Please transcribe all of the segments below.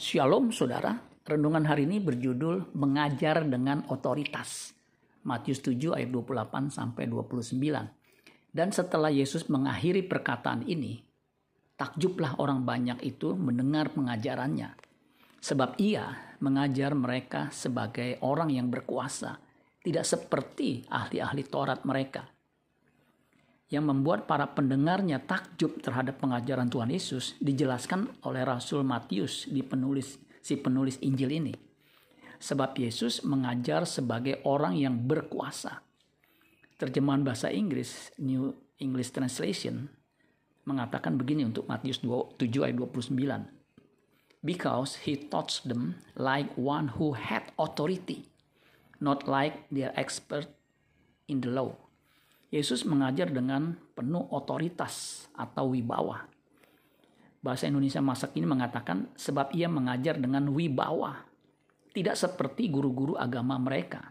Shalom saudara, renungan hari ini berjudul Mengajar dengan Otoritas. Matius 7 ayat 28 sampai 29. Dan setelah Yesus mengakhiri perkataan ini, takjublah orang banyak itu mendengar pengajarannya. Sebab ia mengajar mereka sebagai orang yang berkuasa, tidak seperti ahli-ahli Taurat mereka yang membuat para pendengarnya takjub terhadap pengajaran Tuhan Yesus dijelaskan oleh Rasul Matius di penulis si penulis Injil ini. Sebab Yesus mengajar sebagai orang yang berkuasa. Terjemahan bahasa Inggris New English Translation mengatakan begini untuk Matius 7 ayat 29. Because he taught them like one who had authority, not like their expert in the law Yesus mengajar dengan penuh otoritas atau wibawa. Bahasa Indonesia masa kini mengatakan sebab ia mengajar dengan wibawa. Tidak seperti guru-guru agama mereka.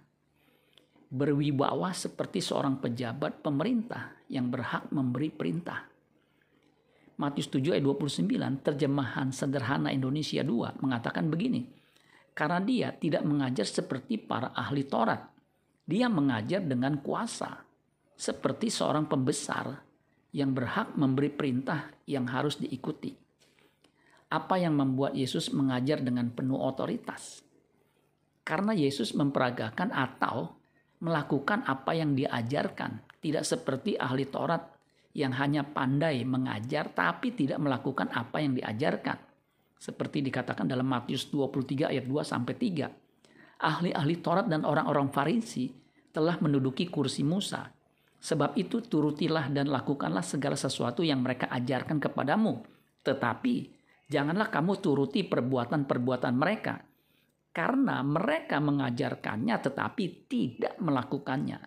Berwibawa seperti seorang pejabat pemerintah yang berhak memberi perintah. Matius 7 ayat 29 terjemahan sederhana Indonesia 2 mengatakan begini. Karena dia tidak mengajar seperti para ahli Taurat. Dia mengajar dengan kuasa seperti seorang pembesar yang berhak memberi perintah yang harus diikuti. Apa yang membuat Yesus mengajar dengan penuh otoritas? Karena Yesus memperagakan atau melakukan apa yang diajarkan, tidak seperti ahli Taurat yang hanya pandai mengajar tapi tidak melakukan apa yang diajarkan. Seperti dikatakan dalam Matius 23 ayat 2 sampai 3. Ahli-ahli Taurat dan orang-orang Farisi telah menduduki kursi Musa Sebab itu turutilah dan lakukanlah segala sesuatu yang mereka ajarkan kepadamu. Tetapi janganlah kamu turuti perbuatan-perbuatan mereka. Karena mereka mengajarkannya tetapi tidak melakukannya.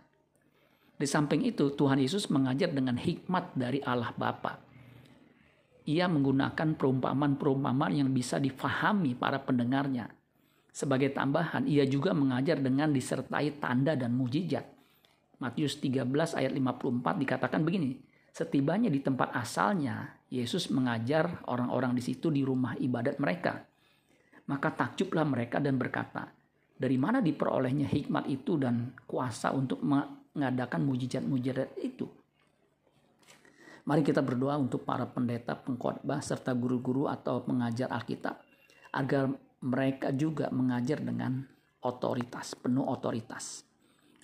Di samping itu Tuhan Yesus mengajar dengan hikmat dari Allah Bapa. Ia menggunakan perumpamaan-perumpamaan yang bisa difahami para pendengarnya. Sebagai tambahan, ia juga mengajar dengan disertai tanda dan mujizat Matius 13 ayat 54 dikatakan begini. Setibanya di tempat asalnya, Yesus mengajar orang-orang di situ di rumah ibadat mereka. Maka takjublah mereka dan berkata, dari mana diperolehnya hikmat itu dan kuasa untuk mengadakan mujizat-mujizat itu? Mari kita berdoa untuk para pendeta, pengkhotbah, serta guru-guru atau pengajar Alkitab agar mereka juga mengajar dengan otoritas, penuh otoritas.